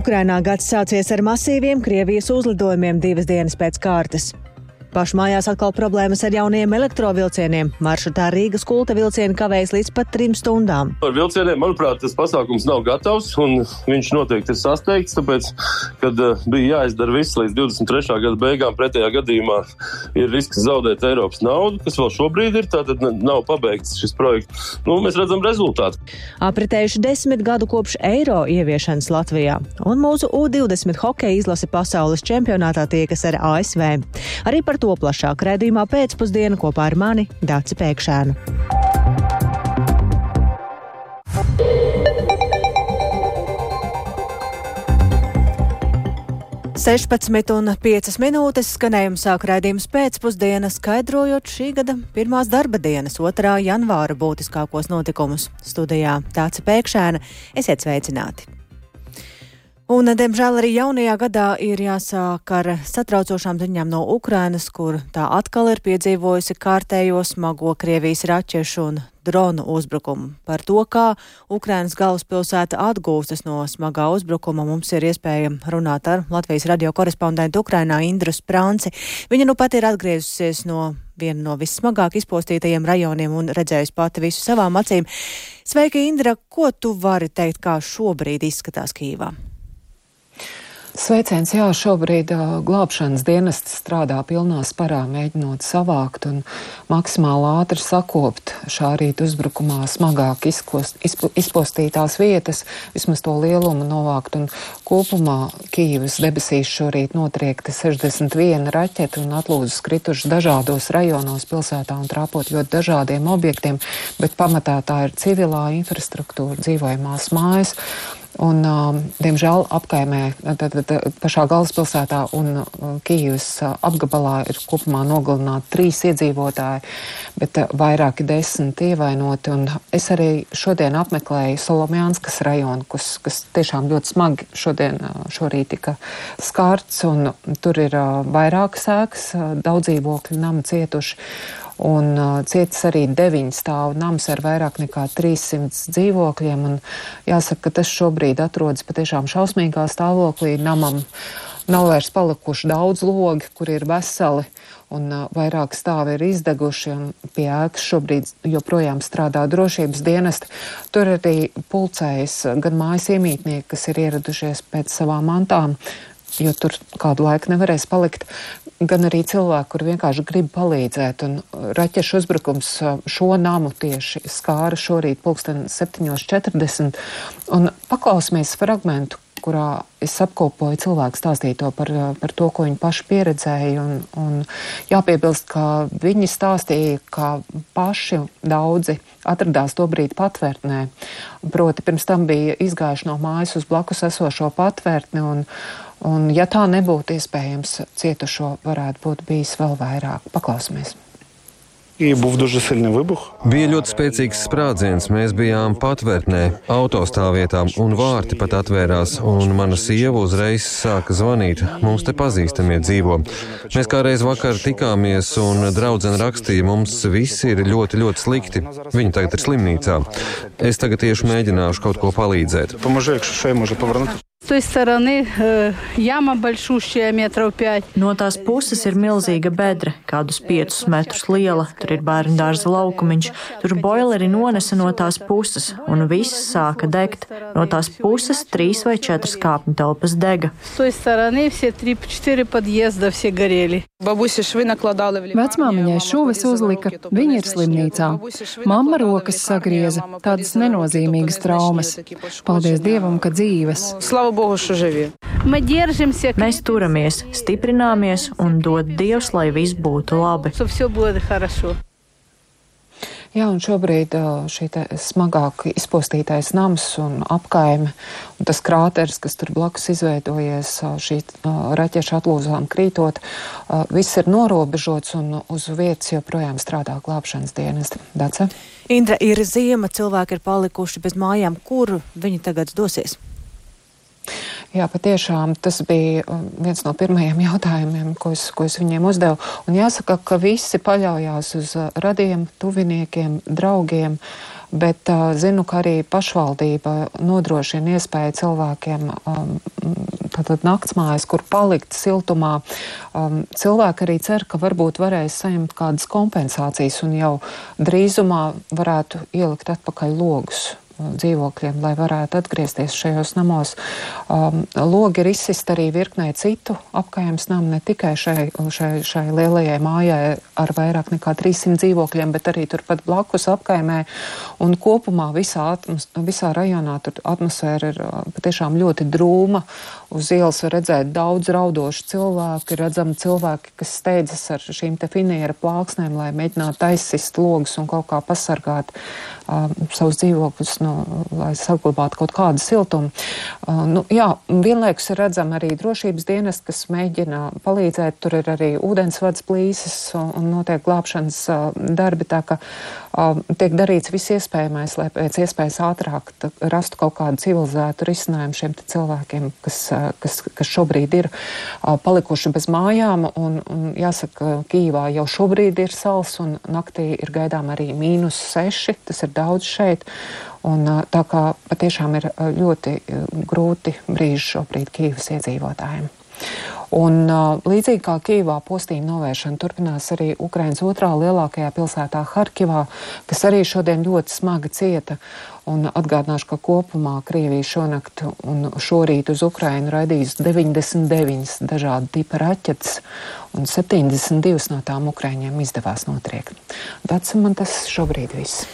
Ukrainā gads sācies ar masīviem Krievijas uzlidojumiem divas dienas pēc kārtas. Pašmājās atkal problēmas ar jauniem elektrovilcieniem. Maršrutā Rīgas kulta vilcieni kavējas līdz pat trim stundām. Ar vilcieniem, manuprāt, tas pasākums nav gatavs un viņš noteikti ir sasteigts, tāpēc, kad uh, bija jāizdara viss līdz 23. gada beigām, pretējā gadījumā ir risks zaudēt Eiropas naudu, kas vēl šobrīd ir, tātad nav pabeigts šis projekts. Nu, mēs redzam rezultātu. Apritējuši desmit gadu kopš eiro ieviešanas Latvijā, un mūsu U20 hokeja izlase pasaules čempionātā tiekas ar ASV. Arī par to plašāk redzījumā pēcpusdienā kopā ar mani Dāci Pēkšēnu. Sešpadsmit un piecas minūtes skanējums sāk raidījums pēcpusdienā, skaidrojot šī gada pirmās darba dienas, 2. janvāra būtiskākos notikumus. Studijā Tāca Pēkšēna, esiet sveicināti! Un, diemžēl, arī jaunajā gadā ir jāsāk ar satraucošām ziņām no Ukrainas, kur tā atkal ir piedzīvojusi kārtējo smago Krievijas raķešu un dronu uzbrukumu. Par to, kā Ukrainas galvaspilsēta atgūstas no smagā uzbrukuma, mums ir iespēja runāt ar Latvijas radio korespondentu Ukrainā Indru Sprānci. Viņa nu pat ir atgriezusies no viena no vissmagāk izpostītajiem rajoniem un redzējusi pati visu savām acīm. Sveika, Indra! Ko tu vari teikt, kā šobrīd izskatās Kīvā? Sveiciens, jā, šobrīd uh, glābšanas dienesti strādā pilnā sparā, mēģinot savākt un maksimāli ātri sakopt šā rīta uzbrukumā smagāk izkost, izpo, izpostītās vietas, vismaz to lielumu novākt. Un kopumā Kīvas debesīs šorīt notriekta 61 raķeti un atlūzas krituši dažādos rajonos pilsētā un trāpot ļoti dažādiem objektiem, bet pamatā tā ir civilā infrastruktūra, dzīvojamās mājas. Un, um, diemžēl apkaimē, tad, tad, pašā galvaspilsētā un uh, Kīvas uh, apgabalā ir kopumā nogalināti trīs iedzīvotāji, bet uh, vairāki desmit ievainoti. Un es arī šodien apmeklēju Solomjānskas rajonu, kas, kas tiešām ļoti smagi šodien, šorīt tika skārts, un tur ir vairākas ēkas, daudz dzīvokļu nama cietuši. Un cietis arī deviņu stāvu nams ar vairāk nekā 300 dzīvokļiem. Un jāsaka, ka tas šobrīd atrodas patiešām šausmīgā stāvoklī. Namam nav vairs palikuši daudz logi, kur ir veseli. Un vairāk stāvi ir izdeguši, un pie ēkas šobrīd joprojām strādā drošības dienesti. Tur arī pulcējas gan mājas iemītnieki, kas ir ieradušies pēc savām mantām, jo tur kādu laiku nevarēs palikt, gan arī cilvēki, kur vienkārši grib palīdzēt. Un raķešu uzbrukums šo namu tieši skāra šorīt pulksten 7.40. Un paklausīsimies fragmentu, kurā es apkopoju cilvēku stāstīto par, par to, ko viņi paši pieredzēja. Un, un jāpiebilst, ka viņi stāstīja, ka paši daudzi atradās to brīdi patvērtnē. Proti, pirms tam bija izgājuši no mājas uz blakus esošo patvērtni. Un, Un, ja tā nebūtu iespējams, cietušo varētu būt bijis vēl vairāk. Paklausīsimies! Bija ļoti spēcīgs sprādziens. Mēs bijām patvērtnē, autostāvvietā, un vārti pat atvērās. Mana sieva uzreiz sāka zvanīt. Mums te pazīstamie dzīvo. Mēs kādreiz vakar tikāmies, un draudzene rakstīja, mums viss ir ļoti, ļoti slikti. Viņa tagad ir slimnīcā. Es tagad tieši mēģināšu kaut ko palīdzēt. Pamažēkšu šai mūža pavarnāt. Stārani, uh, pēc. No tās puses ir milzīga bedra, kādus 5 metrus liela. Tur ir bērnu dārza laukumiņš, tur boileri nonesa no tās puses, un viss sāka degt. No tās puses trīs vai četras kāpņu telpas dega. Vecmāmiņai šuvis uzlika, viņa ir slimnīcā. Mamma rokas sagrieza, tādas nenozīmīgas traumas. Paldies Dievam, ka dzīves! Slavu Mēs turamies, stiprināmies un dod Dievs, lai viss būtu labi. Jā, un šobrīd šī smagāk izpostītais nams un apkaime un tas krāteris, kas tur blakus izveidojies šī raķešu atlūzām krītot, viss ir norobežots un uz vietas joprojām strādā glābšanas dienesti. Dace? Indra, ir ziema, cilvēki ir palikuši bez mājām. Kur viņi tagad dosies? Jā, patiešām tas bija um, viens no pirmajiem jautājumiem, ko es, ko es viņiem uzdevu. Un jāsaka, ka visi paļaujās uz uh, radiem, tuviniekiem, draugiem. bet uh, zinu, ka arī pašvaldība nodrošina iespēju cilvēkiem um, tātad naktsmājas, kur palikt siltumā. Um, cilvēki arī cer, ka varbūt varēs saņemt kādas kompensācijas un jau drīzumā varētu ielikt atpakaļ logus dzīvokļiem, lai varētu atgriezties šajos namos. Um, logi ir izsist arī virknē citu apkājums namu, ne tikai šai, šai, šai lielajai mājai ar vairāk nekā 300 dzīvokļiem, bet arī turpat blakus apkaimē. Un kopumā visā, atmos, visā rajonā atmosfēra ir uh, patiešām ļoti drūma. Uz ielas var redzēt daudz raudošu cilvēku, ir redzami cilvēki, kas steidzas ar šīm te finiera plāksnēm, lai mēģinātu aizsist logus un kaut kā pasargāt uh, savus dzīvokļus nu, lai saglabātu kaut kādu siltumu. Uh, nu, jā, vienlaikus ir redzama arī drošības dienas, kas mēģina palīdzēt. Tur ir arī ūdensvads plīsas un, un notiek glābšanas uh, darbi, tā ka uh, tiek darīts viss iespējamais, lai pēc iespējas ātrāk rastu kaut kādu civilizētu risinājumu šiem cilvēkiem, kas, uh, kas, kas šobrīd ir palikuši bez mājām. Un, un jāsaka, Kīvā jau šobrīd ir sals un naktī ir gaidām arī mīnus seši. Tas ir daudz šeit. Un, tā kā patiešām ir ļoti grūti brīži šobrīd Kīvas iedzīvotājiem. Un, līdzīgi kā Kīvā postījuma novēršana turpinās arī Ukrainas otrā lielākajā pilsētā Harkivā, kas arī šodien ļoti smagi cieta. Un atgādināšu, ka kopumā Krievija šonakt un šorīt uz Ukrainu raidījis 99 dažādu tipa raķetes, un 72 no tām Ukraiņiem izdevās notriekt. Tas man tas šobrīd viss.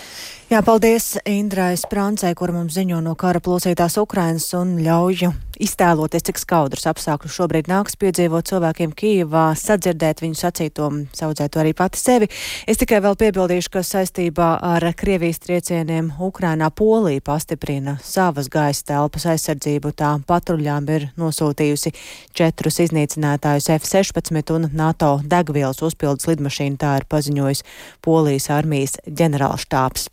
Jā, paldies Indrai Sprancei, kur mums ziņo no kara plosītās Ukrainas un ļauju iztēloties, cik skaudrs apstākļus šobrīd nāks piedzīvot cilvēkiem Kīvā, sadzirdēt viņu sacīto, saudzēt to arī pati sevi. Es tikai vēl piebildīšu, ka saistībā ar Krievijas triecieniem Ukrainā Polija pastiprina savas gaisa telpas aizsardzību. Tā patruļām ir nosūtījusi četrus iznīcinātājus F-16 un NATO degvielas uzpildes lidmašīnu, tā ir paziņojis Polijas armijas ģenerālštāps.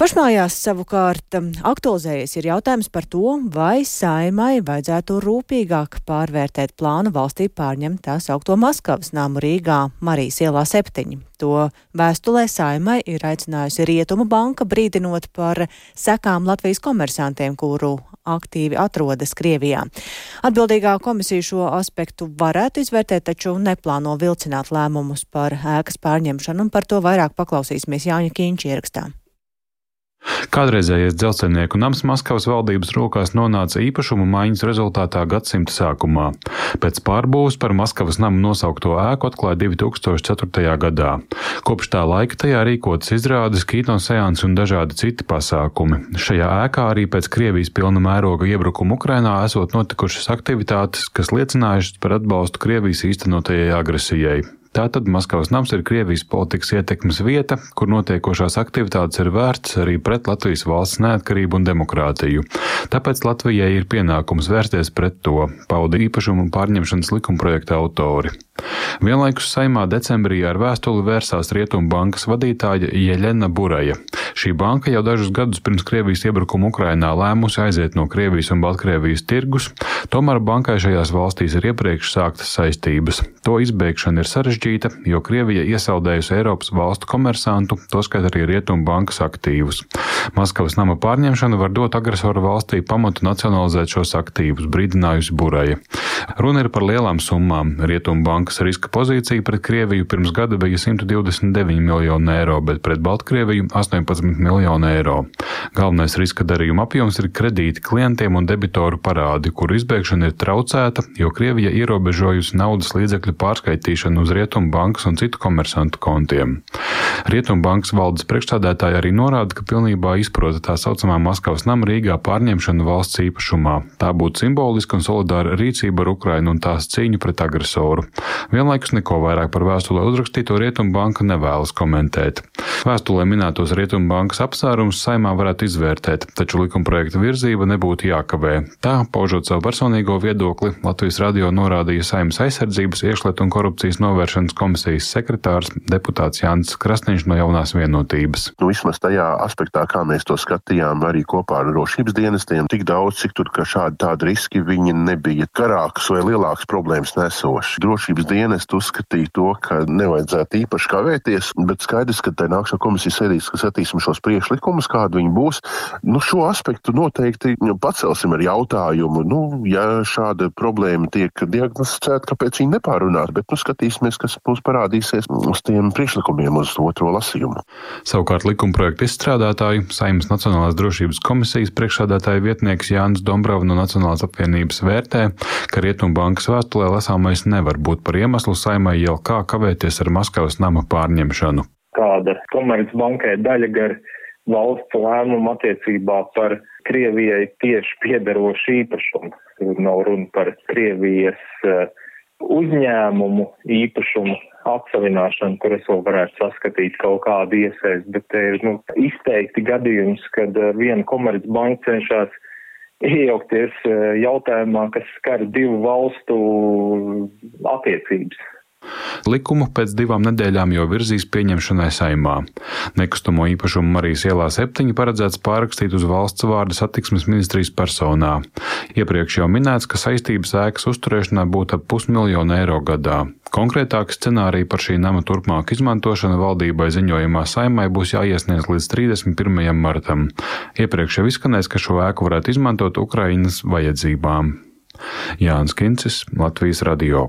Pašmājās savukārt um, aktualizējies ir jautājums par to, vai saimai vajadzētu rūpīgāk pārvērtēt plānu valstī pārņemt tā saukto Maskavas nāmu Rīgā Marijas ielā 7. To vēstulē saimai ir aicinājusi Rietumu banka brīdinot par sekām Latvijas komersantiem, kuru aktīvi atrodas Krievijā. Atbildīgā komisija šo aspektu varētu izvērtēt, taču neplāno vilcināt lēmumus par ēkas pārņemšanu, un par to vairāk paklausīsimies Jāņa Kīņša ierakstā. Kādreizējais dzelzceļnieku nams Maskavas valdības rokās nonāca īpašumu maiņas rezultātā gadsimta sākumā. Pēc pārbūves par Maskavas namu nosaukto ēku atklāja 2004. gadā. Kopš tā laika tajā rīkotas izrādes, kino seansi un dažādi citi pasākumi. Šajā ēkā arī pēc Krievijas pilna mēroga iebrukuma Ukrainā esot notikušas aktivitātes, kas liecinājušas par atbalstu Krievijas īstenotajai agresijai. Tātad Maskavas nams ir Krievijas politikas ietekmes vieta, kur notiekošās aktivitātes ir vērts arī pret Latvijas valsts neatkarību un demokrātiju. Tāpēc Latvijai ir pienākums vērsties pret to, pauda īpašumu pārņemšanas likumprojekta autori. Vienlaikus saimā decembrī ar vēstuli vērsās Rietumu bankas vadītāja Jeļena Buraja. Šī banka jau dažus gadus pirms Krievijas iebrukuma Ukrainā lēmusi aiziet no Krievijas un Baltkrievijas tirgus, tomēr bankai šajās valstīs ir iepriekš sāktas saistības. To izbēgšana ir sarežģīta, jo Krievija iesaldējusi Eiropas valstu komersantu, toskat arī Rietumu bankas aktīvus. Maskavas nama pārņemšana var dot agresoru valstī pamatu nacionalizēt šos aktīvus, brīdinājusi Buraja. Runa ir par lielām summām. Rietumu bankas bankas riska pozīcija pret Krieviju pirms gada bija 129 miljoni eiro, bet pret Baltkrieviju 18 miljoni eiro. Galvenais riska darījuma apjoms ir kredīti klientiem un debitoru parādi, kuru izbēgšana ir traucēta, jo Krievija ierobežojusi naudas līdzekļu pārskaitīšanu uz Rietumu bankas un citu komersantu kontiem. Rietumu bankas valdes priekšstādētāji arī norāda, ka pilnībā izprota tā saucamā Maskavas nama Rīgā pārņemšanu valsts īpašumā. Tā būtu simboliska un solidāra rīcība ar Ukrainu un tās cīņu pret agresoru. Vienlaikus neko vairāk par vēstulē uzrakstīto Rietumu banka nevēlas komentēt. Vēstulē minētos Rietumu bankas apsvērumus saimā varētu izvērtēt, taču likumprojekta virzība nebūtu jākavē. Tā, paužot savu personīgo viedokli, Latvijas radio norādīja saimnes aizsardzības, iekšlietu un korupcijas novēršanas komisijas sekretārs deputāts Jānis Krasniņš no jaunās vienotības. Nu, vismaz tajā aspektā, kā mēs to skatījām, arī kopā ar drošības dienestiem, tik daudz, cik tur šādi tādi riski viņi nebija garāks vai lielāks problēmas nesoši. Drošības dienestu uzskatīja to, ka nevajadzētu īpaši kavēties, bet skaidrs, ka tai nākšā komisijas sēdīs, ka skatīsim šos priekšlikumus, kādi viņi būs. Nu, šo aspektu noteikti pacelsim ar jautājumu, nu, ja šāda problēma tiek diagnosticēta, kāpēc viņi nepārunās, bet nu, skatīsimies, kas mums parādīsies uz tiem priekšlikumiem uz otro lasījumu. Savukārt likumprojektu izstrādātāju Saimnes Nacionālās drošības komisijas priekšsādātāja vietnieks Jānis Dombrava no Nacionālās apvienības vērtē, ka Rietumbankas vēstulē lasāmais nevar būt par iemeslu saimai jau kā kavēties ar Maskavas nama pārņemšanu kāda Komercbankai daļa gar valsts lēmumu attiecībā par Krievijai tieši piederošu īpašumu. Tur nav runa par Krievijas uh, uzņēmumu īpašumu atsavināšanu, kur es vēl varētu saskatīt kaut kādu iesaist, bet te ir nu, izteikti gadījums, kad uh, viena komercbanka cenšas iejaukties uh, jautājumā, kas skar divu valstu attiecības. Likumu pēc divām nedēļām jau virzīs pieņemšanai saimā. Nekustamo īpašumu Marijas ielā septiņi paredzēts pārrakstīt uz valsts vārda satiksmes ministrijas personā. Iepriekš jau minēts, ka saistības ēkas uzturēšanā būtu ap pusmiljonu eiro gadā. Konkrētāk scenārija par šī nama turpmāk izmantošanu valdībai ziņojumā saimai būs jāiesniedz līdz 31. martam. Iepriekš jau izskanēs, ka šo ēku varētu izmantot Ukrainas vajadzībām. Jānis Kincis, Latvijas radio.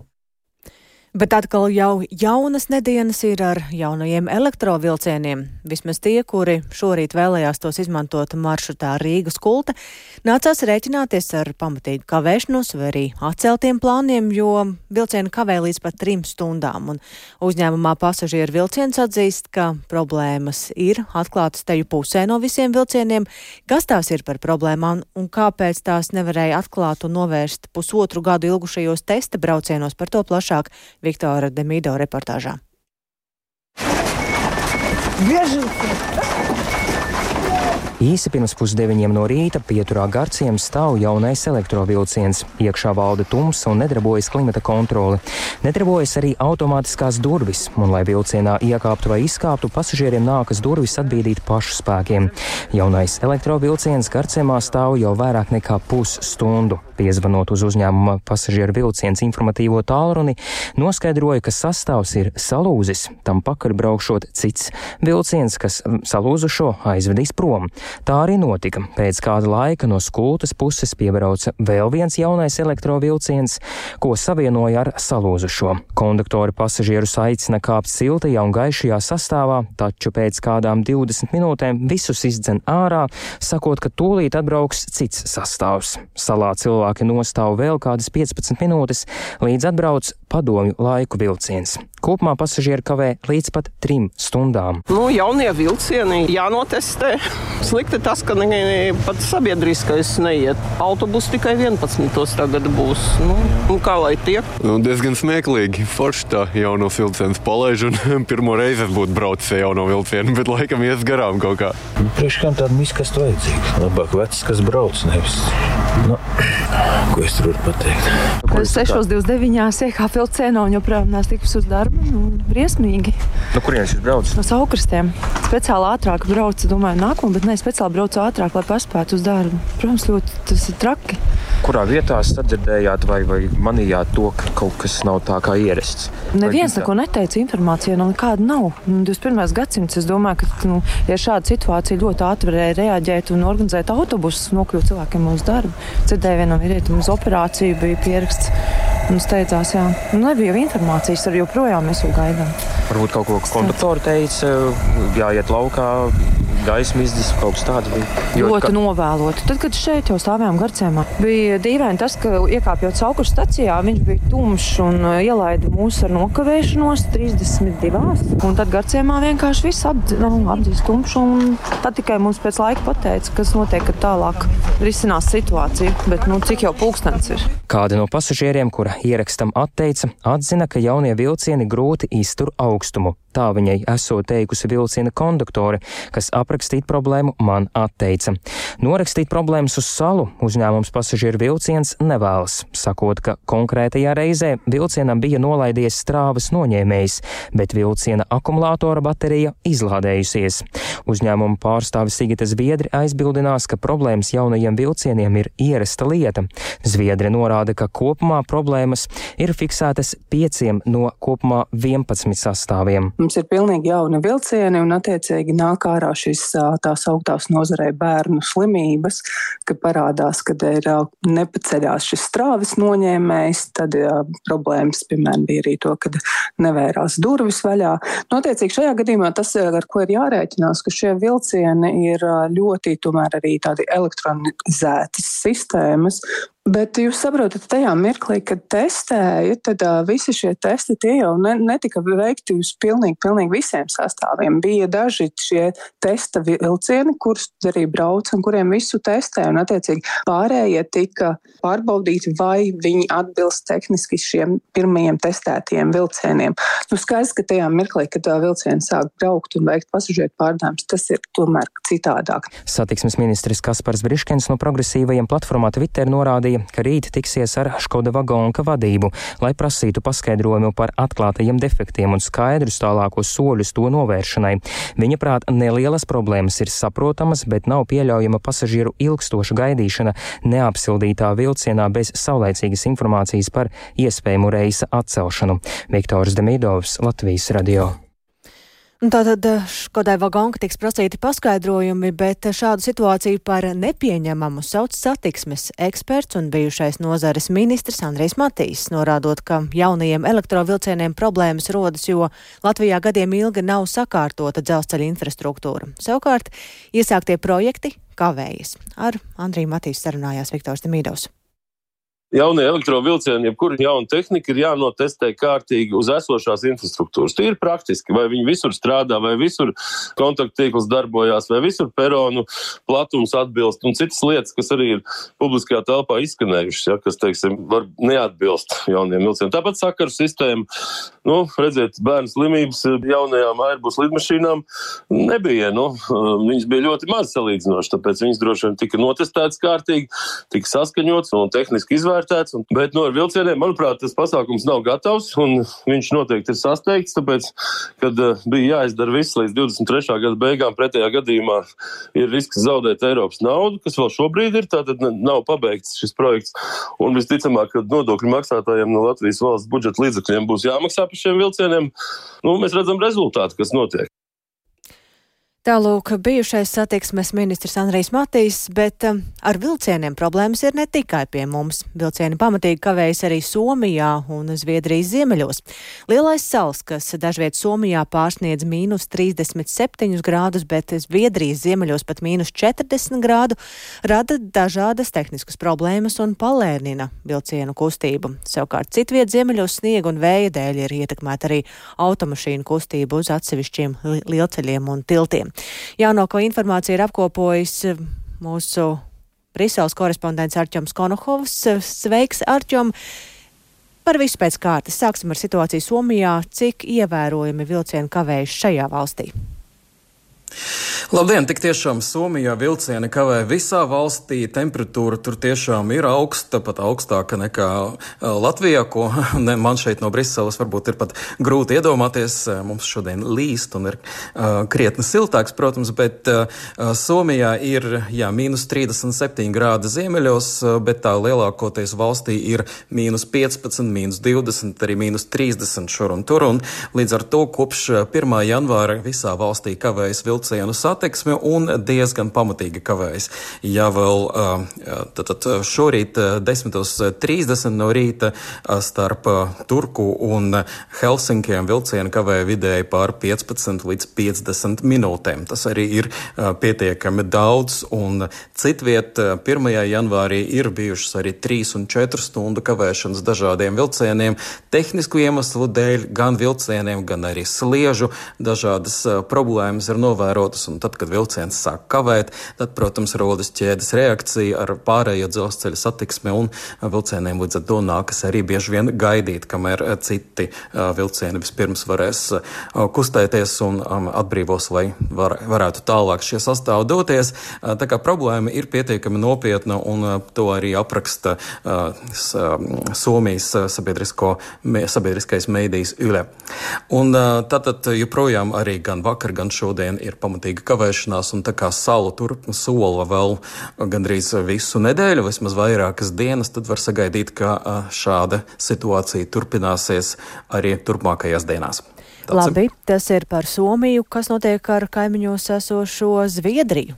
Bet atkal jau jaunas nedēļas ir ar jaunajiem elektrovilcieniem. Vismaz tie, kuri šorīt vēlējās tos izmantot maršrutā Rīgas kulta, nācās rēķināties ar pamatīgu kavēšanos vai arī atceltiem plāniem, jo vilcieni kavē līdz pat trim stundām. Un uzņēmumā pasažieru vilciens atzīst, ka problēmas ir atklātas teju pusē no visiem vilcieniem. Kas tās ir par problēmām un kāpēc tās nevarēja atklāt un novērst pusotru gadu ilgušajos testa braucienos par to plašāk Viktora Demīdo reportāžā. Bieži! Īsi pirms pusdeviņiem no rīta pieturā garciem stāv jaunais elektrovilciens. Iekšā valda tumsa un nedarbojas klimata kontrole. Nedarbojas arī automātiskās durvis, un, lai vilcienā iekāptu vai izkāptu, pasažieriem nākas durvis atbīdīt pašu spēkiem. Jaunais elektrovilciens garciemā stāv jau vairāk nekā pusstundu. Piezvanot uz uzņēmuma pasažieru vilciens informatīvo tālruni, noskaidroja, ka sastāvs ir salūzis, tam pakaļ braukšot cits vilciens, kas salūzušo aizvedīs prom. Tā arī notika. Pēc kāda laika no skultas puses piebrauca vēl viens jaunais elektrovilciens, ko savienoja ar salūzušo. Konduktori pasažierus aicina kāpt siltajā un gaišajā sastāvā, taču pēc kādām 20 minūtēm visus izdzen ārā, sakot, ka tūlīt atbrauks cits sastāvs. Salā cilvēki nostāv vēl kādas 15 minūtes, līdz atbrauc padomju laiku vilciens. Kopumā pasažieri kavē līdz pat trim stundām. Nu, jaunie vilcieni jānotestē. Slikti tas, ka ne, pat sabiedriskais neiet. Autobus tikai 11. tagad būs. Nu, nu, kā lai tiek? Nu, diezgan smieklīgi. Forši tā jauno vilcienu palaiž. Pirmo reizi es būtu braucis ar jauno vilcienu, bet laikam ies garām kaut kā. Nu, Priekš kam tāda miska vajadzīga? Labāk vecs, kas brauc, nevis. Nu, ko es tur varu pateikt? Es 6.29. iekāpu vilcienā un joprojām neesmu tikus uz darbu. Nu, briesmīgi. No kurienes jūs braucat? No saukrastiem. Speciāli ātrāk braucu, domāju, nākamā, bet ne speciāli braucu ātrāk, lai paspētu uz darbu. Protams, ļoti tas ir traki. Kurā vietā sadzirdējāt vai, vai manījāt to, ka kaut kas nav tā kā ierasts? Neviens neko neteica, informācija no nekāda nav. 21. Nu, gadsimts, es domāju, ka nu, ja šāda situācija ļoti ātri varēja reaģēt un organizēt autobusus, nokļūt cilvēkiem uz darbu. Dzirdēju vienam vīrietim uz operāciju bija pieraksts. Un es teicās, jā, nu, nebija informācijas, ar joprojām mēs jau gaidām. Varbūt kaut ko konduktori teica, jāiet laukā, gaismu izdzis kaut kas tāds. Jo, ļoti ka... novēloti. Tad, kad šeit jau stāvējām garcēmā, bija dīvaini tas, ka iekāpjot sauku stacijā, viņš bija tumšs un uh, ielaida mūs ar nokavēšanos 32. Un tad garcēmā vienkārši viss apdz, nu, apdzīs tumšu. Tad tikai mums pēc laika pateica, kas notiek, kad tālāk risinās situācija. Bet nu, cik jau pulkstens ir? Kāda no pasažieriem, kura ierakstam atteica, atzina, ka jaunie vilcieni grūti iztur augstumu. Tā viņai esot teikusi vilciena konduktore, kas aprakstīt problēmu man atteica. Norakstīt problēmas uz salu uzņēmums pasažieru vilciens nevēlas, sakot, ka konkrētajā reizē vilcienam bija nolaidies strāvas noņēmējs, bet vilciena akumulātora baterija izlādējusies. Uzņēmuma pārstāvis Sigita Zviedri aizbildinās, ka problēmas jaunajiem vilcieniem ir ierasta lieta. Zviedri norāda, ka kopumā problēmas ir fiksētas pieciem no kopumā 11 sastāviem. Mums ir pilnīgi jauni vilcieni un attiecīgi nāk ārā šīs tās augtās nozarei bērnu slimības, ka parādās, kad ir nepaceļās šis strāvis noņēmējs, tad problēmas, piemēram, bija arī to, kad nevērās durvis vaļā. Notiecīgi šajā gadījumā tas, ar ko ir jārēķinās, ka šie vilcieni ir ļoti tomēr arī tādi elektronizētas sistēmas, Bet jūs saprotat, tajā mirklī, kad testēja, tad uh, visi šie testi jau ne, netika veikti uz pilnīgi, pilnīgi visiem sastāviem. Bija daži šie testa vilcieni, kurus arī brauc un kuriem visu testē, un attiecīgi pārējie tika pārbaudīti, vai viņi atbilst tehniski šiem pirmajiem testētajiem vilcieniem. Nu, skaidrs, ka tajā mirklī, kad tā vilciena sāk braukt un veikt pasažieru pārdāvājumus, tas ir tomēr citādāk. Satiksmes ministrs Kaspars Briškens no progresīvajiem platformā Twitter norādīja, norādīja, ka rīt tiksies ar Škoda vagonka vadību, lai prasītu paskaidrojumu par atklātajiem defektiem un skaidrus tālākos soļus to novēršanai. Viņa prāt, nelielas problēmas ir saprotamas, bet nav pieļaujama pasažieru ilgstoša gaidīšana neapsildītā vilcienā bez saulēcīgas informācijas par iespējamu reisa atcelšanu. Viktors Demidovs, Latvijas radio. Tātad eh, Škodai Vagonka tiks prasīti paskaidrojumi, bet šādu situāciju par nepieņemamu sauc satiksmes eksperts un bijušais nozares ministrs Andrejs Matīs, norādot, ka jaunajiem elektrovilcieniem problēmas rodas, jo Latvijā gadiem ilgi nav sakārtota dzelzceļa infrastruktūra. Savukārt, iesāktie projekti kavējas. Ar Andriju Matīs sarunājās Viktors Demīdovs jaunie elektrovilcieni, jebkura jauna tehnika ir jānotestē kārtīgi uz esošās infrastruktūras. Tie ir praktiski, vai viņi visur strādā, vai visur kontakttīkls darbojās, vai visur peronu platums atbilst, un citas lietas, kas arī ir publiskajā telpā izskanējušas, ja, kas, teiksim, var neatbilst jauniem vilcieniem. Tāpat sakaru sistēma, nu, redziet, bērnu slimības jaunajām Airbus lidmašīnām nebija, nu, viņas bija ļoti maz salīdzinoši, tāpēc viņas droši vien tika notestētas kārtīgi, tika saskaņots un tehniski izvērtētas izvērtēts. Un, bet no nu, vilcieniem, manuprāt, tas pasākums nav gatavs un viņš noteikti ir sasteigts, tāpēc, kad uh, bija jāizdara viss līdz 23. gada beigām, pretējā gadījumā ir risks zaudēt Eiropas naudu, kas vēl šobrīd ir, tātad nav pabeigts šis projekts. Un visticamāk, ka nodokļu maksātājiem no Latvijas valsts budžeta līdzekļiem būs jāmaksā par šiem vilcieniem. Nu, mēs redzam rezultātu, kas notiek. Tālūk, bijušais satiksmes ministrs Andrijs Matīs, bet um, ar vilcieniem problēmas ir ne tikai pie mums. Vilcieni pamatīgi kavējas arī Somijā un Zviedrijas ziemeļos. Lielais sals, kas dažviet Somijā pārsniedz mīnus 37 grādus, bet Zviedrijas ziemeļos pat mīnus 40 grādu, rada dažādas tehniskas problēmas un palēnina vilcienu kustību. Savukārt citviet ziemeļos sniega un vēja dēļ ir ietekmēta arī automašīnu kustību uz atsevišķiem lielceļiem un tiltiem. Jaunāko informāciju ir apkopojis eh, mūsu Briseles korespondents Arčoms Konohovs. Sveiks, Arčom! Par visu pēc kārtas sāksim ar situāciju Somijā. Cik ievērojami vilcieni kavējuši šajā valstī? Labdien! Tik tiešām Somijā vilcieni kavē visā valstī. Temperatūra tur tiešām ir augsta, pat augstāka nekā Latvijā, ko ne, man šeit no Briseles varbūt ir pat grūti iedomāties. Mums šodien līst un ir uh, krietni siltāks, protams, bet uh, Somijā ir jā, mīnus 37 grādi ziemeļos, bet tā lielākoties valstī ir mīnus 15, mīnus 20, arī mīnus 30 šur un tur. Un līdz ar to kopš 1. janvāra visā valstī kavējas vilcieni vilcienu satiksme un diezgan pamatīgi kavējas. Ja vēl tātad šorīt 10.30 no rīta starp Turku un Helsinkiem vilcienu kavēja vidēji pār 15 līdz 50 minūtēm. Tas arī ir pietiekami daudz, un citviet 1. janvārī ir bijušas arī 3 un 4 stundu kavēšanas dažādiem vilcieniem, tehnisku iemeslu dēļ, gan vilcieniem, gan arī sliežu. Dažādas problēmas ir novērotas novērotas, un tad, kad vilciens sāk kavēt, tad, protams, rodas ķēdes reakcija ar pārējo dzelzceļa satiksmi, un vilcieniem līdz ar to nākas arī bieži vien gaidīt, kamēr citi vilcieni vispirms varēs kustēties un atbrīvos, lai var, varētu tālāk šie sastāvi doties. Tā kā problēma ir pietiekami nopietna, un to arī apraksta Somijas sabiedriskais mēdījis Yle. Un tātad joprojām arī gan vakar, gan šodien ir pamatīga kavēšanās, un tā kā salu tur sola vēl gandrīz visu nedēļu, vismaz vairākas dienas, tad var sagaidīt, ka šāda situācija turpināsies arī turpmākajās dienās. Tāds Labi, tas ir par Somiju. Kas notiek ar kaimiņos esošo Zviedriju?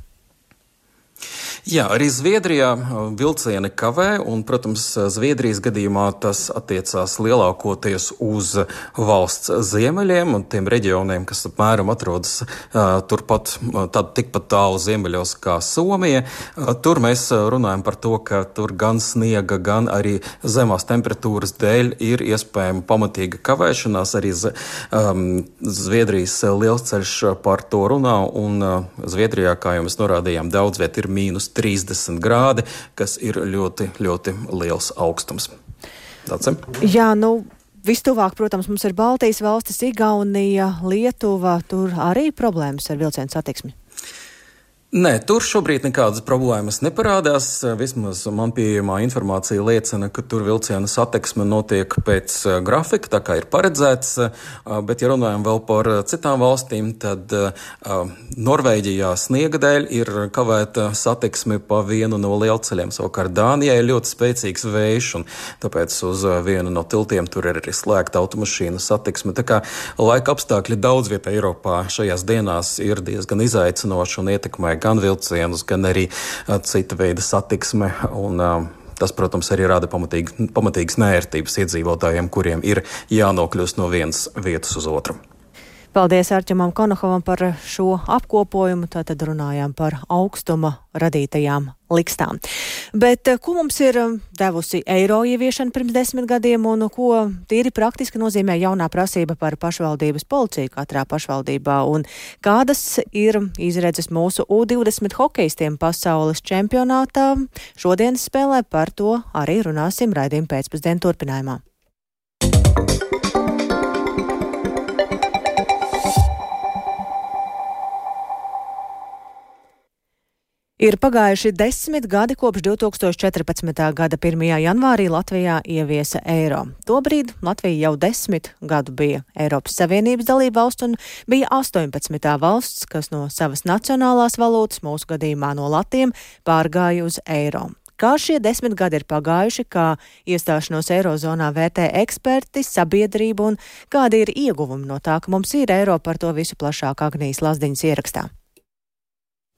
Jā, arī Zviedrijā vilcieni kavē, un, protams, Zviedrijas gadījumā tas attiecās lielākoties uz valsts ziemeļiem un tiem reģioniem, kas apmēram atrodas uh, turpat, tad tikpat tālu ziemeļos kā Somija. Uh, tur mēs runājam par to, ka tur gan sniega, gan arī zemās temperatūras dēļ ir iespējama pamatīga kavēšanās. Arī um, Zviedrijas lielsceļš par to runā, un uh, Zviedrijā, kā jau mēs norādījām, daudz viet ir mīnus 30 grādi, kas ir ļoti, ļoti liels augstums. Dacim? Jā, nu. Vistuvāk, protams, mums ir Baltijas valstis, Igaunija, Lietuva. Tur arī problēmas ar vilcienu satiksmi. Nē, tur šobrīd nekādas problēmas neparādās. Vismaz man pieejamā informācija liecina, ka tur vilciena satiksme notiek pēc eh, grafika, tā kā ir paredzēts. Eh, bet, ja runājam vēl par citām valstīm, tad Norvēģijā sniega dēļ ir kavēta satiksme pa vienu no lielceļiem. Savukārt Dānijai ir ļoti spēcīgs vējš, un tāpēc uz vienu no tiltiem tur ir arī slēgta automašīnu satiksme. Tā kā laika apstākļi daudz vietā Eiropā šajās dienās ir diezgan izaicinoši un ietekmē gan vilcienus, gan arī cita veida satiksme. Un, Tas, protams, arī rada pamatīgi, pamatīgas nērtības iedzīvotājiem, kuriem ir jānokļūst no vienas vietas uz otru. Paldies Arčamam Konohovam par šo apkopojumu. Tātad runājām par augstuma radītajām likstām. Bet eh, ko mums ir eh, devusi eiro ieviešana pirms desmit gadiem un ko tīri praktiski nozīmē jaunā prasība par pašvaldības policiju katrā pašvaldībā un kādas ir izredzes mūsu U20 hokeistiem pasaules čempionātā? Šodienas spēlē par to arī runāsim raidījuma pēcpusdienu turpinājumā. Ir pagājuši desmit gadi kopš 2014. gada 1. janvārī Latvijā ieviesa eiro. Tobrīd Latvija jau desmit gadu bija Eiropas Savienības dalība valsts un bija 18. valsts, kas no savas nacionālās valūtas, mūsu gadījumā no latiem, pārgāja uz eiro. Kā šie desmit gadi ir pagājuši, kā iestāšanos Eirozonā vērtē eksperti, sabiedrība un kādi ir ieguvumi no tā, ka mums ir eiro par to visu plašāk Agnijas Lazdiņas ierakstā.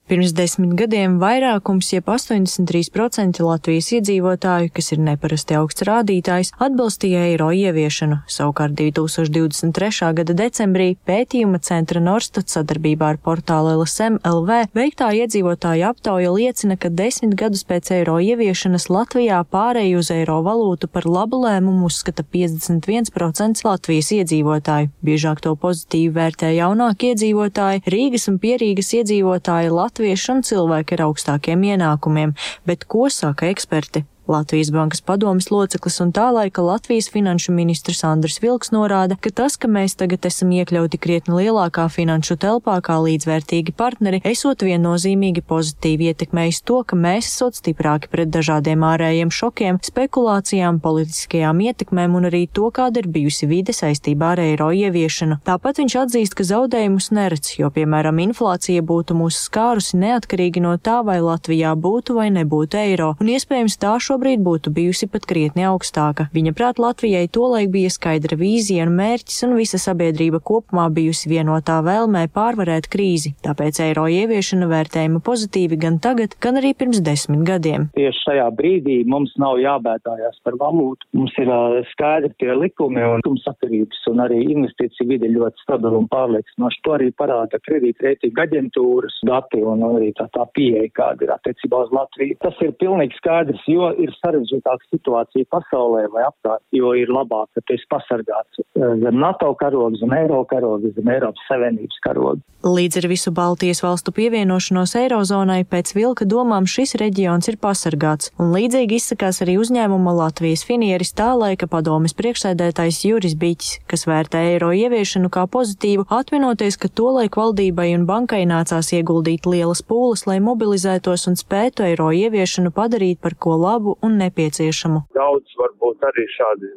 Pirms desmit gadiem vairākums, jeb 83% Latvijas iedzīvotāju, kas ir neparasti augsts rādītājs, atbalstīja eiro ieviešanu. Savukārt 2023. gada decembrī pētījuma centra Norstat sadarbībā ar portālu LSM LV veiktā iedzīvotāju aptauja liecina, ka desmit gadus pēc eiro ieviešanas Latvijā pārēju uz eiro valūtu par labu lēmumu uzskata 51% Latvijas iedzīvotāju. Biežāk to pozitīvi vērtē jaunākie iedzīvotāji, Rīgas un Pierīgas iedzīvotāji Latvijas latvieši un cilvēki ar augstākiem ienākumiem, bet ko saka eksperti? Latvijas Bankas padomas loceklis un tā laika Latvijas finanšu ministrs Andris Vilks norāda, ka tas, ka mēs tagad esam iekļauti krietni lielākā finanšu telpā kā līdzvērtīgi partneri, esot viennozīmīgi pozitīvi ietekmējis to, ka mēs esot stiprāki pret dažādiem ārējiem šokiem, spekulācijām, politiskajām ietekmēm un arī to, kāda ir bijusi vide saistībā ar eiro ieviešanu. Tāpat viņš atzīst, ka zaudējumus neredz, jo, piemēram, inflācija būtu mūs skārusi neatkarīgi no tā, vai Latvijā būtu vai nebūtu eiro, un iespējams tā šo šobrīd būtu bijusi pat krietni augstāka. Viņa prāt Latvijai tolaik bija skaidra vīzija un mērķis, un visa sabiedrība kopumā bijusi vienotā vēlmē pārvarēt krīzi. Tāpēc eiro ieviešana vērtējama pozitīvi gan tagad, gan arī pirms desmit gadiem. Tieši šajā brīdī mums nav jābētājās par valūtu. Mums ir skaidri tie likumi un likumsakarības, un arī investīcija vide ļoti stabila un pārliecinoša. To arī parāda kredītreitinga aģentūras dati un arī tā, tā pieeja, kāda ir attiecībā uz Latviju. Tas ir pilnīgi skaidrs, jo ir sarežģītāka situācija pasaulē vai apkārt, jo ir labāk, ka tu esi pasargāts eh, zem NATO karoga, zem Eiro karoga, zem Eiropas Savienības karoga. Līdz ar visu Baltijas valstu pievienošanos Eirozonai pēc vilka domām šis reģions ir pasargāts, un līdzīgi izsakās arī uzņēmuma Latvijas finieris tā laika padomis priekšsēdētājs Juris Biķis, kas vērtē eiro ieviešanu kā pozitīvu, atminoties, ka tolaik valdībai un bankai nācās ieguldīt lielas pūles, lai mobilizētos un spētu eiro ieviešanu padarīt par ko labu un nepieciešamu. Daudz varbūt arī šādi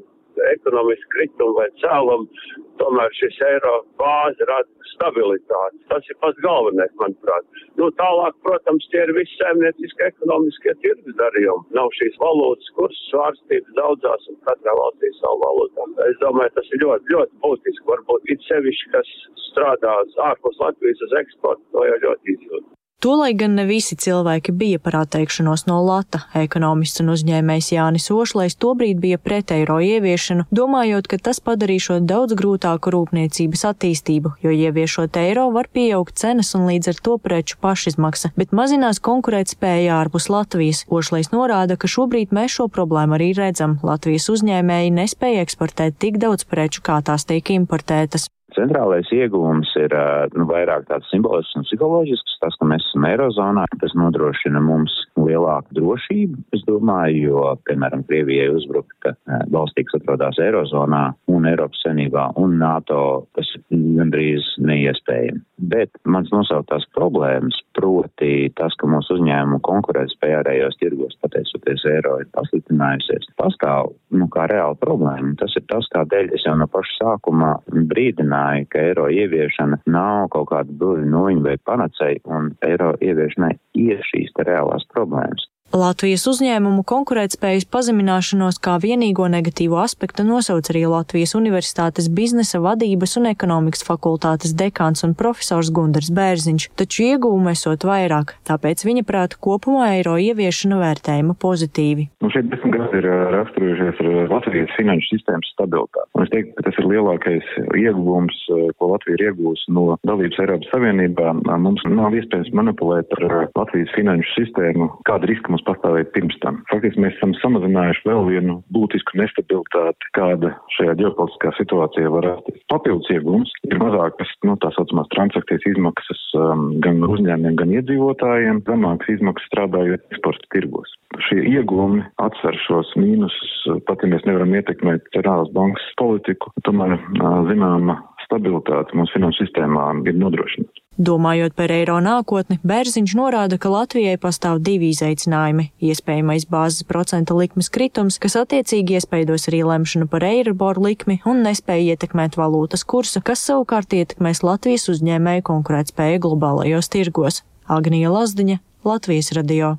ekonomiski kritumi vai cēlumi, tomēr šis eiro bāze rada stabilitāti. Tas ir pats galvenais, manuprāt. Nu, tālāk, protams, tie ir visi saimnieciskie ekonomiskie tirgus darījumi. Nav šīs valūtas kursu svārstības daudzās un katrā valstī savu valūtā. Es domāju, tas ir ļoti, ļoti būtiski. Varbūt it sevišķi, kas strādā ārpus Latvijas uz eksportu, to jau ļoti izjūt. Tolai gan ne visi cilvēki bija par atteikšanos no lata. Ekonomists un uzņēmējs Jānis Ošlais tobrīd bija pret eiro ieviešanu, domājot, ka tas padarīšot daudz grūtāku rūpniecības attīstību, jo ieviešot eiro var pieaugt cenas un līdz ar to preču pašizmaksa, bet mazinās konkurētspēja ārpus Latvijas. Ošlais norāda, ka šobrīd mēs šo problēmu arī redzam. Latvijas uzņēmēji nespēja eksportēt tik daudz preču, kā tās tiek importētas. Centrālais ieguvums ir nu, vairāk tāds simbolisks un psiholoģisks. Tas, ka mēs esam Eirozonā, tas nodrošina mums lielāku drošību, es domāju, jo, piemēram, Krievijai uzbruka valstī, kas atrodas Eirozonā un Eiropas Savienībā un NATO, tas gandrīz neiespējami. Bet mans nosauktās problēmas, proti tas, ka mūsu uzņēmumu konkurētspēja ārējos tirgos, pateicoties eiro, ir pasliktinājusies, pastāv nu, kā reāla problēma. Tas ir tas, kādēļ es jau no paša sākuma brīdināju ka eiro ieviešana nav kaut kāda burvju noņa vai panacei, un eiro ieviešanai ir šīs reālās problēmas. Latvijas uzņēmumu konkurētspējas pazemināšanos kā vienīgo negatīvo aspektu nosauc arī Latvijas Universitātes biznesa vadības un ekonomikas fakultātes dekāns un profesors Gundars Bērziņš, taču ieguvumu esot vairāk, tāpēc viņa prāta kopumā eiro ieviešana vērtējuma pozitīvi. Nu, šeit desmit gadi ir raksturojušies ar Latvijas finanšu sistēmas stabilitāti. Un es teiktu, ka tas ir lielākais ieguvums, ko Latvija ir iegūsi no dalības Eiropas Savienībā. Mums nav iespējams manipulēt ar Latvijas finanšu sistēmu, kāda riska mums mums pastāvēja pirms tam. Faktiski mēs esam samazinājuši vēl vienu būtisku nestabilitāti, kāda šajā ģeopolitiskā situācijā var rasties. Papildus iegums ir mazākas, nu, tā saucamās transakcijas izmaksas um, gan uzņēmumiem, gan iedzīvotājiem, zemākas izmaksas strādājot eksporta tirgos. Šie iegūmi atsver šos mīnusus, pat ja mēs nevaram ietekmēt centrālās bankas politiku, tomēr uh, zināma stabilitāte mūsu finanšu sistēmā ir nodrošināta. Domājot par eiro nākotni, Bērziņš norāda, ka Latvijai pastāv divi izaicinājumi - iespējamais bāzes procenta likmes kritums, kas attiecīgi iespaidos arī lemšanu par eiriboru likmi un nespēja ietekmēt valūtas kursu, kas savukārt ietekmēs Latvijas uzņēmēju konkurētspēju globālajos tirgos. Agnija Lazdiņa, Latvijas radio.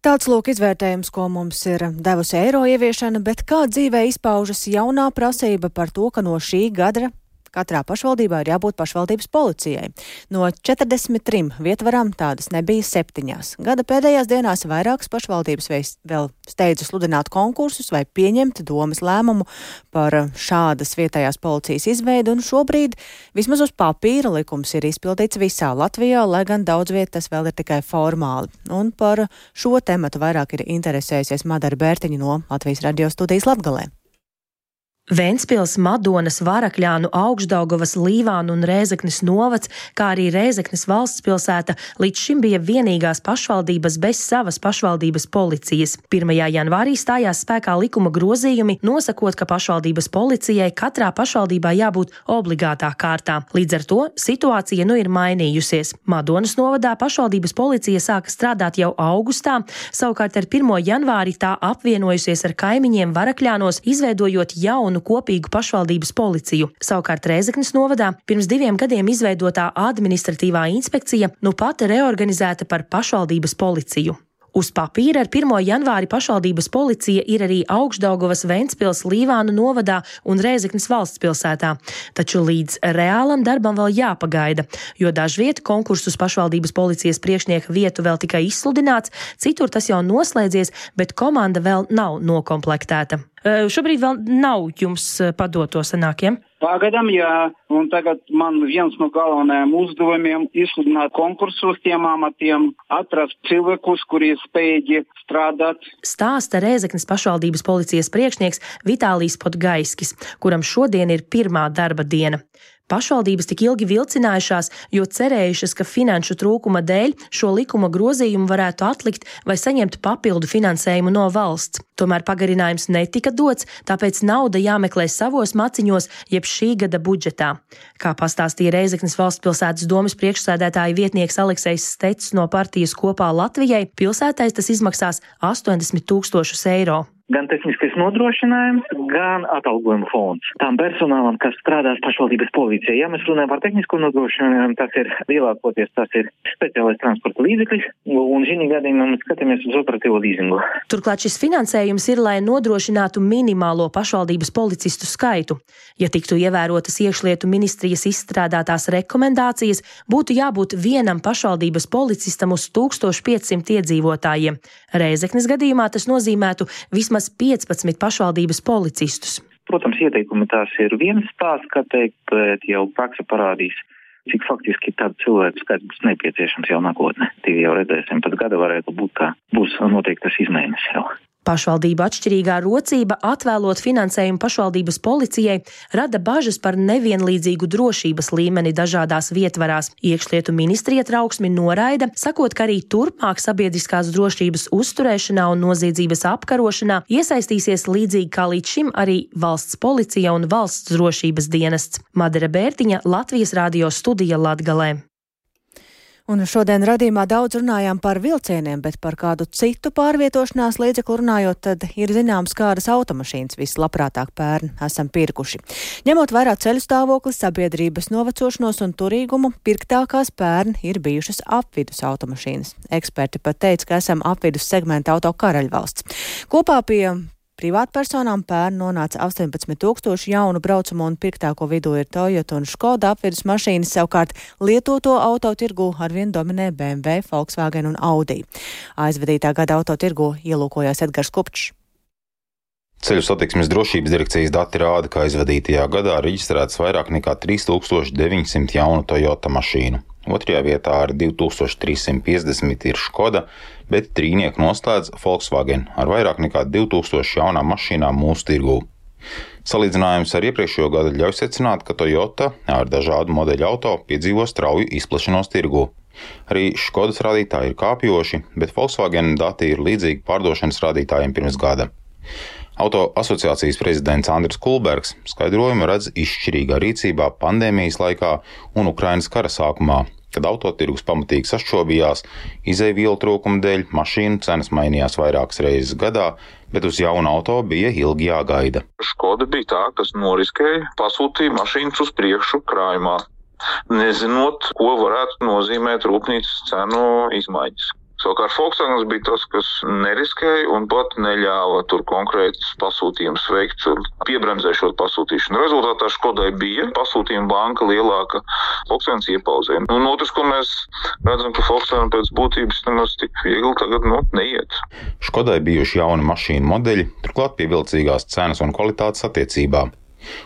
Tāds lūk izvērtējums, ko mums ir devusi eiro ieviešana, bet kā dzīvē izpaužas jaunā prasība par to, ka no šī gada Katrā pašvaldībā ir jābūt pašvaldības policijai. No 43 vietvarām tādas nebija septiņās. Gada pēdējās dienās vairākas pašvaldības vēl steidza sludināt konkursus vai pieņemt domas lēmumu par šādas vietējās policijas izveidu, un šobrīd vismaz uz papīra likums ir izpildīts visā Latvijā, lai gan daudz viet tas vēl ir tikai formāli. Un par šo tematu vairāk ir interesējusies Madara Bērtiņa no Latvijas radio studijas Latgalē. Ventspils, Madonas, Varakļānu, Augšdaugavas, Līvānu un Rēzeknes novads, kā arī Rēzeknes valsts pilsēta līdz šim bija vienīgās pašvaldības bez savas pašvaldības policijas. 1. janvārī stājās spēkā likuma grozījumi, nosakot, ka pašvaldības policijai katrā pašvaldībā jābūt obligātā kārtā. Līdz ar to situācija nu ir mainījusies. Madonas novadā pašvaldības policija sāka strādāt jau augustā, savukārt ar 1. janvāri tā apvienojusies ar kaimiņiem Varakļānos, izveidojot jaunu jaunu kopīgu pašvaldības policiju. Savukārt Rēzeknes novadā pirms diviem gadiem izveidotā administratīvā inspekcija nu pati reorganizēta par pašvaldības policiju. Uz papīra ar 1. janvāri pašvaldības policija ir arī Augšdaugavas, Ventspils, Līvānu novadā un Rēzeknes valsts pilsētā, taču līdz reālam darbam vēl jāpagaida, jo dažviet konkursus pašvaldības policijas priekšnieka vietu vēl tikai izsludināts, citur tas jau noslēdzies, bet komanda vēl nav nokomplektēta. Šobrīd vēl nav jums padoto sanākiem. Pagaidām, jā, un tagad man viens no galvenajiem uzdevumiem ir izsludināt konkursus tiem amatiem, atrast cilvēkus, kuri spējīgi strādāt. Stāsta Rēzeknes pašvaldības policijas priekšnieks Vitālijas Potgaiskis, kuram šodien ir pirmā darba diena. Pašvaldības tik ilgi vilcinājušās, jo cerējušas, ka finanšu trūkuma dēļ šo likuma grozījumu varētu atlikt vai saņemt papildu finansējumu no valsts. Tomēr pagarinājums netika dots, tāpēc nauda jāmeklē savos maciņos, jeb šī gada budžetā. Kā pastāstīja Reizeknas valsts pilsētas domas priekšsēdētāja vietnieks Aleksejs Stets no partijas kopā Latvijai, pilsētais tas izmaksās 80 tūkstošus eiro. Gan tehniskais nodrošinājums, gan atalgojuma fonds. Tām personālam, kas strādās pašvaldības policijā, ja mēs runājam par tehnisko nodrošinājumu, tas ir lielākoties tas ir speciālais transporta līdzeklis, un šī gadījumā mēs skatāmies uz operatīvo līzingu. Turklāt šis finansējums ir, lai nodrošinātu minimālo pašvaldības policistu skaitu. Ja tiktu ievērotas iekšlietu ministrijas izstrādātās rekomendācijas, būtu jābūt vienam pašvaldības policistam uz 1500 iedzīvotājiem. Reizeknes gadījumā tas nozīmētu vismaz 15 pašvaldības policistus. Protams, ieteikumi tās ir viens stāsts, kā teikt, bet jau praksa parādīs, cik faktiski tādu cilvēku skaits būs nepieciešams jau nākotnē. Tie jau redzēsim, pēc gada varētu būt, ka būs noteiktas izmaiņas jau. Pašvaldība atšķirīgā rocība atvēlot finansējumu pašvaldības policijai rada bažas par nevienlīdzīgu drošības līmeni dažādās vietvarās. Iekšlietu ministrija trauksmi noraida, sakot, ka arī turpmāk sabiedriskās drošības uzturēšanā un noziedzības apkarošanā iesaistīsies līdzīgi kā līdz šim arī valsts policija un valsts drošības dienests. Madara Bērtiņa, Latvijas radio studija Latgalē. Un šodien radījumā daudz runājām par vilcieniem, bet par kādu citu pārvietošanās līdzekli runājot, tad ir zināms, kādas automašīnas vislabprātāk pērn esam pirkuši. Ņemot vērā ceļu stāvokli, sabiedrības novecošanos un turīgumu, pirktākās pērn ir bijušas apvidus automašīnas. Eksperti pat teica, ka esam apvidus segmenta auto karaļvalsts. Kopā pie Privātpersonām pērn nonāca 18 tūkstoši jaunu braucamu un pirktāko vidū ir Toyota un Škoda apvidus mašīnas, savukārt lietoto autotirgu arvien dominē BMW, Volkswagen un Audi. Aizvadītā gada autotirgu ielūkojās Edgars Kupčs. Ceļu satiksmes drošības direkcijas dati rāda, ka aizvadītajā gadā reģistrēts vairāk nekā 3900 jaunu Toyota mašīnu. Otrajā vietā ar 2350 ir Škoda, bet trīnieku noslēdz Volkswagen ar vairāk nekā 2000 jaunām mašīnām mūsu tirgū. Salīdzinājums ar iepriekšējo gadu ļauj secināt, ka Toyota ar dažādu modeļu auto piedzīvo strauju izplašanos tirgū. Arī Škodas rādītāji ir kāpjoši, bet Volkswagen dati ir līdzīgi pārdošanas rādītājiem pirms gada. Auto asociācijas prezidents Andris Kulbergs skaidrojumu redz izšķirīgā rīcībā pandēmijas laikā un Ukrainas kara sākumā, kad autotirgus pamatīgi sašķobījās, izēvielu trūkuma dēļ mašīnu cenas mainījās vairākas reizes gadā, bet uz jaunu auto bija ilgi jāgaida. Škoda bija tā, kas noriskēja, pasūtīja mašīnas uz priekšu krājumā, nezinot, ko varētu nozīmēt rūpnīcas cenu izmaiņas. Savukārt Volkswagen bija tas, kas neriskēja un pat neļāva tur konkrētus pasūtījumus veikt un piebremzē šo pasūtīšanu. Rezultātā Škodai bija pasūtījuma banka lielāka, Volkswagen iepauzē. Un otrs, ko mēs redzam, ka Volkswagen pēc būtības nemaz tik viegli tagad nu, neiet. Škodai bijuši jauni mašīnu modeļi, turklāt pievilcīgās cenas un kvalitātes attiecībā.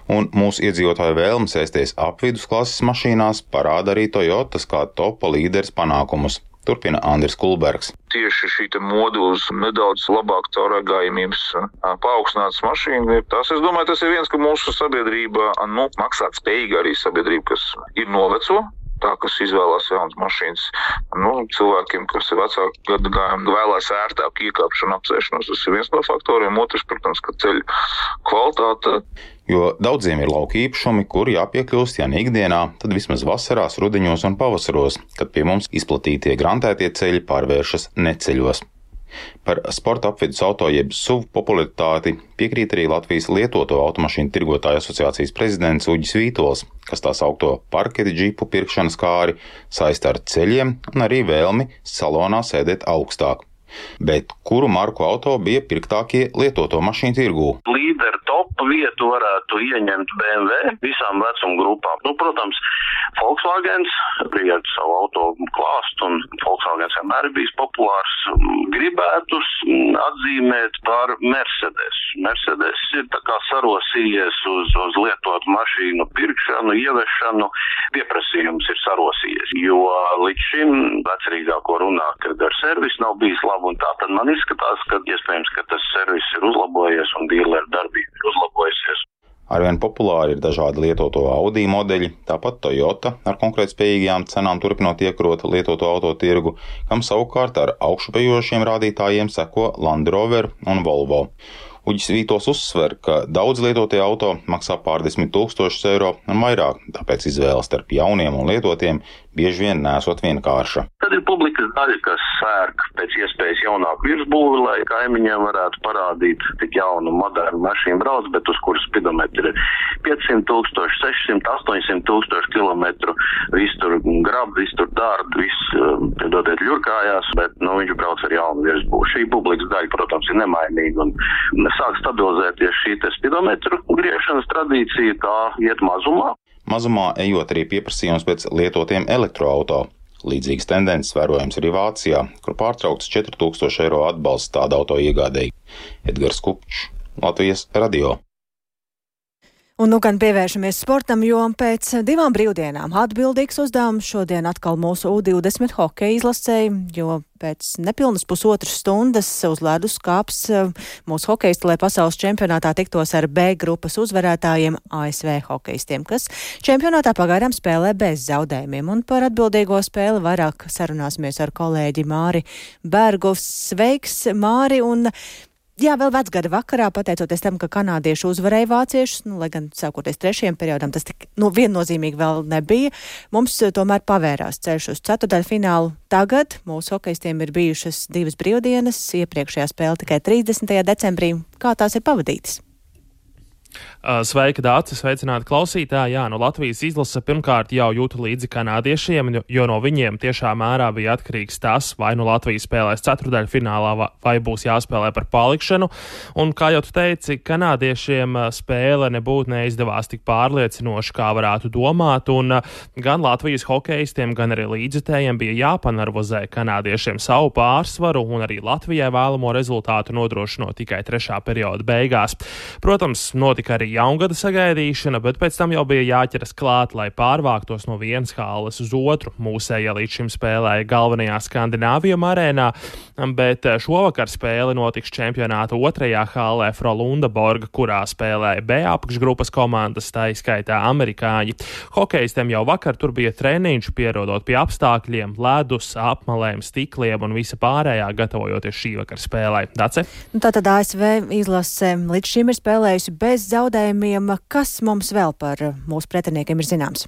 Un mūsu iedzīvotāju vēlme sēsties apvidus klases mašīnās parāda arī Toyotas kā topa līderis panākumus. Turpina Andris Kulbergs. Tieši šī moda uz nedaudz labāku caurgājumības paaugstinātas mašīnu ir tas, es domāju, tas ir viens, ka mūsu sabiedrība, nu, maksāt spējīga arī sabiedrība, kas ir noveco, tā, kas izvēlās jaunas mašīnas. Nu, cilvēkiem, kas ir vecāki gadu gājumi, vēlās ērtāku iekāpšanu, apsēšanos. Tas ir viens no faktoriem. Otrs, protams, ka ceļu kvalitāte jo daudziem ir lauka īpašumi, kur jāpiekļūst, ja ne ikdienā, tad vismaz vasarās, rudeņos un pavasaros, kad pie mums izplatītie grantētie ceļi pārvēršas neceļos. Par sporta apvidus auto jeb SUV popularitāti piekrīt arī Latvijas lietoto automašīnu tirgotāju asociācijas prezidents Uģis Vītols, kas tās augto parketi džipu pirkšanas kāri saista ar ceļiem un arī vēlmi salonā sēdēt augstāk. Bet kuru marku auto bija pirktākie lietoto mašīnu tirgū? Līderi top vietu varētu ieņemt BMW visām vecuma grupām. Nu, protams, Volkswagen bija ar savu auto klāstu, un Volkswagen vienmēr bijis populārs. Gribētu atzīmēt par Mercedes. Mercedes ir sarosījies uz, uz lietotu mašīnu pirkšanu, ieviešanu. Pieprasījums ir sarosījies, jo līdz šim vecrīgāko runā, kad ar servisu nav bijis labi, un tā tad man izskatās, ka iespējams, ka tas servis ir uzlabojies un dīleru darbība ir uzlabojusies. Arvien populāri ir dažādi lietoto Audi modeļi, tāpat Toyota ar konkurētspējīgām cenām turpinot iekrot lietoto auto tirgu, kam savukārt ar augšupejošiem rādītājiem seko Land Rover un Volvo. Uģis Vītos uzsver, ka daudz lietotie auto maksā pār 10 tūkstošus eiro un vairāk, tāpēc izvēle starp jauniem un lietotiem bieži vien nesot vienkārša. Tad ir publikas daļa, kas sērk pēc iespējas jaunāku virsbūvi, lai kaimiņiem varētu parādīt, cik jaunu, modernu mašīnu brauc, bet uz kuras spidometri ir 500 tūkstoši, 600, 800 tūkstoši kilometru. Viss tur grab, viss tur dārd, viss, piedodiet, ļurkājās, bet, nu, viņš brauc ar jaunu virsbūvi. Šī publikas daļa, protams, ir nemainīga un sāk stabilizēties šī spidometru griešanas tradīcija, tā iet mazumā. Mazumā ejot arī pieprasījums pēc lietotiem elektroauto. Līdzīgas tendences vērojams arī Vācijā, kur pārtraukts 4000 eiro atbalsts tāda auto iegādēji. Edgars Kupčs, Latvijas radio. Un nu gan pievēršamies sportam, jo pēc divām brīvdienām atbildīgs uzdevums šodien atkal mūsu U20 hokeja izlasēji, jo pēc nepilnas pusotras stundas uz ledus kāps eh, mūsu hokeisti, lai pasaules čempionātā tiktos ar B grupas uzvarētājiem ASV hokeistiem, kas čempionātā pagaidām spēlē bez zaudējumiem. Un par atbildīgo spēli vairāk sarunāsimies ar kolēģi Māri Bergu. Sveiks, Māri! Un Jā, vēl vecgada vakarā, pateicoties tam, ka kanādieši uzvarēja vāciešus, nu, lai gan sākoties trešajam periodam tas tik nu, viennozīmīgi vēl nebija, mums eh, tomēr pavērās ceļš uz ceturdaļu finālu. Tagad mūsu hokeistiem ir bijušas divas brīvdienas, iepriekšējā spēle tikai 30. decembrī. Kā tās ir pavadītas? Uh, sveika, Dārcis, sveicināti klausītāji. Jā, no Latvijas izlase pirmkārt jau jūtu līdzi kanādiešiem, jo no viņiem tiešā mērā bija atkarīgs tas, vai nu Latvija spēlēs ceturdaļu finālā, vai būs jāspēlē par palikšanu. Un, kā jau teici, kanādiešiem uh, spēle nebūtu neizdevās tik pārliecinoši, kā varētu domāt, un uh, gan Latvijas hokeistiem, gan arī līdzitējiem bija jāpanarvozē kanādiešiem savu pārsvaru, un arī Latvijai vēlamo rezultātu nodrošinot tikai trešā perioda beigās. Protams, notika notika arī jaungada sagaidīšana, bet pēc tam jau bija jāķeras klāt, lai pārvāktos no vienas hāles uz otru. Mūsējā līdz šim spēlēja galvenajā Skandināvijā arēnā, bet eh, šovakar spēle notiks čempionāta otrajā hālē Frolunda Borga, kurā spēlēja B apakšgrupas komandas, tā izskaitā amerikāņi. Hokejistiem jau vakar tur bija treniņš, pierodot pie apstākļiem, ledus, apmalēm, stikliem un visa pārējā, gatavojoties šī vakar spēlē. Dace? Nu, tātad ASV izlase līdz šim ir spēlējusi bez zaudējumiem. Kas mums vēl par mūsu pretiniekiem ir zināms?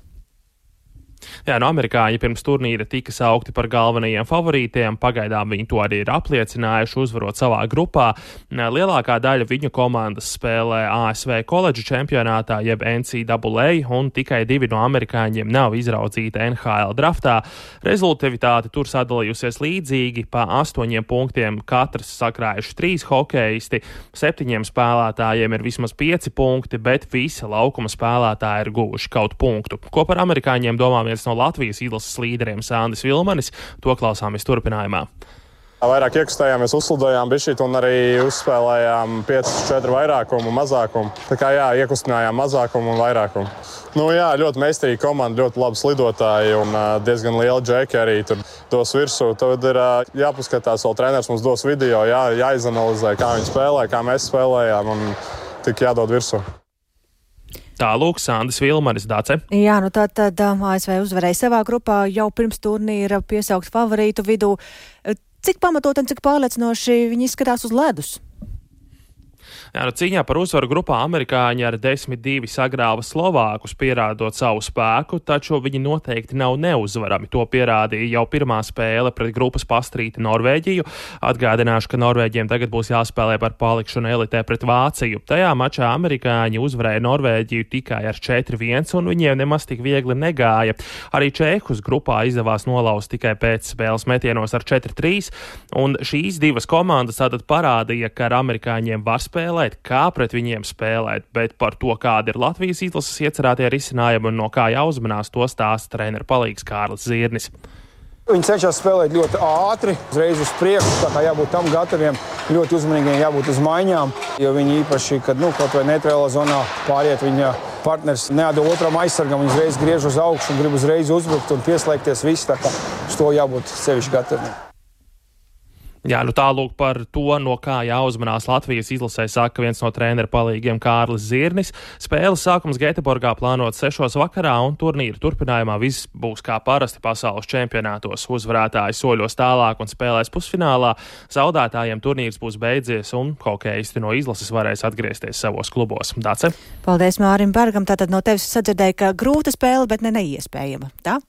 Jā, no amerikāņi pirms turnīra tika saukti par galvenajiem favorītiem. Pagaidām viņi to arī ir apliecinājuši, uzvarot savā grupā. Lielākā daļa viņu komandas spēlē ASV koledžu čempionātā, jeb NCAA, un tikai divi no amerikāņiem nav izraudzīti NHL draftā. Rezultatīvitāte tur sadalījusies līdzīgi, pa astoņiem punktiem katrs sakrājuši trīs hokeisti, septiņiem spēlētājiem ir vismaz pieci punkti, bet visi laukuma spēlētāji ir guvuši kaut punktu. Ko par amerikāņiem domā viens no Latvijas izlases līderiem Sandis Vilmanis. To klausāmies turpinājumā. Vairāk iekustējāmies, uzsludojām bišķīt un arī uzspēlējām 5-4 vairākumu un mazākumu. Tā kā jā, iekustinājām mazākumu un vairākumu. Nu jā, ļoti meistarīga komanda, ļoti labi slidotāji un diezgan liela džeki arī tur dos virsū. Tad ir jāpaskatās, vēl treneris mums dos video, jā, jāizanalizē, kā viņi spēlē, kā mēs spēlējām un tik jādod virsū. Tālūk, Sandis Vilmanis Dāce. Jā, nu tā tad um, ASV uzvarēja savā grupā jau pirms turnīra piesaukt favorītu vidū. Cik pamatot un cik pārliecinoši viņi izskatās uz ledus? Jā, nu, cīņā par uzvaru grupā amerikāņi ar 10-2 sagrāva Slovākus, pierādot savu spēku, taču viņi noteikti nav neuzvarami. To pierādīja jau pirmā spēle pret grupas pastrīti Norvēģiju. Atgādināšu, ka Norvēģiem tagad būs jāspēlē par palikšanu elitē pret Vāciju. Tajā mačā amerikāņi uzvarēja Norvēģiju tikai ar 4-1, un viņiem nemaz tik viegli negāja. Arī Čehus grupā izdevās nolauzt tikai pēc spēles metienos ar 4-3, un šīs divas komandas tātad parādīja, ka ar amerikāņiem var spēlēt spēlēt, kā pret viņiem spēlēt, bet par to, kāda ir Latvijas izlases iecerētie risinājumi un no kā jāuzmanās, to stāsta treneru palīgs Kārlis Zirnis. Viņi cenšas spēlēt ļoti ātri, uzreiz uz priekšu. Tā kā jābūt tam gataviem, ļoti uzmanīgiem, jābūt uz maiņām. Jo viņi īpaši, kad nu, kaut vai neitrālā zonā pāriet, viņa partneris neatdod otram aizsargam, viņš uzreiz griež uz augšu un grib uzreiz uzbrukt un pieslēgties. Viss, tā kā uz to jābūt sevišķi gataviem. Jā, nu tālūk par to, no kā jāuzmanās Latvijas izlasē, saka viens no treneru palīgiem Kārlis Zirnis. Spēles sākums Gēteborgā plānots 6. vakarā, un turnīra turpinājumā viss būs kā parasti pasaules čempionātos. Uzvarētāji soļos tālāk un spēlēs pusfinālā. Zaudētājiem turnīrs būs beidzies, un hokeisti no izlases varēs atgriezties savos klubos. Dāce? Paldies Mārim Bergam. Tātad no tevis sadzirdēju, ka grūta spēle, bet ne neiespējama. Tā?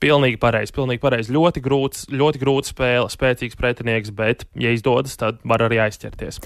Pilnīgi pareizi, pilnīgi pareizi. Ļoti grūts, ļoti grūts spēle, spēcīgs pretinieks, bet, ja izdodas, tad var arī aizķerties.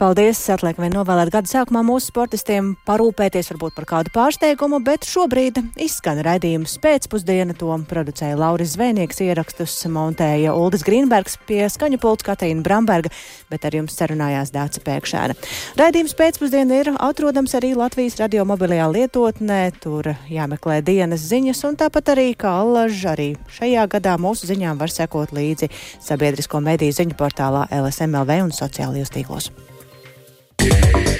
Paldies! Atliek vien novēlēt gada sākumā mūsu sportistiem parūpēties varbūt par kādu pārsteigumu, bet šobrīd izskan raidījums pēcpusdiena. To producēja Lauris Zvēnieks, ierakstus montēja Uldis Grīnbergs pie skaņu pults Katīna Bramberga, bet ar jums sarunājās Dāca Pēkšēna. Raidījums pēcpusdiena ir atrodams arī Latvijas radio mobilajā lietotnē. Tur jāmeklē dienas ziņas un tāpat arī kā allaž bažu arī šajā gadā mūsu ziņām var sekot līdzi sabiedrisko mediju ziņu portālā LSMLV un sociālajos tīklos. Yeah.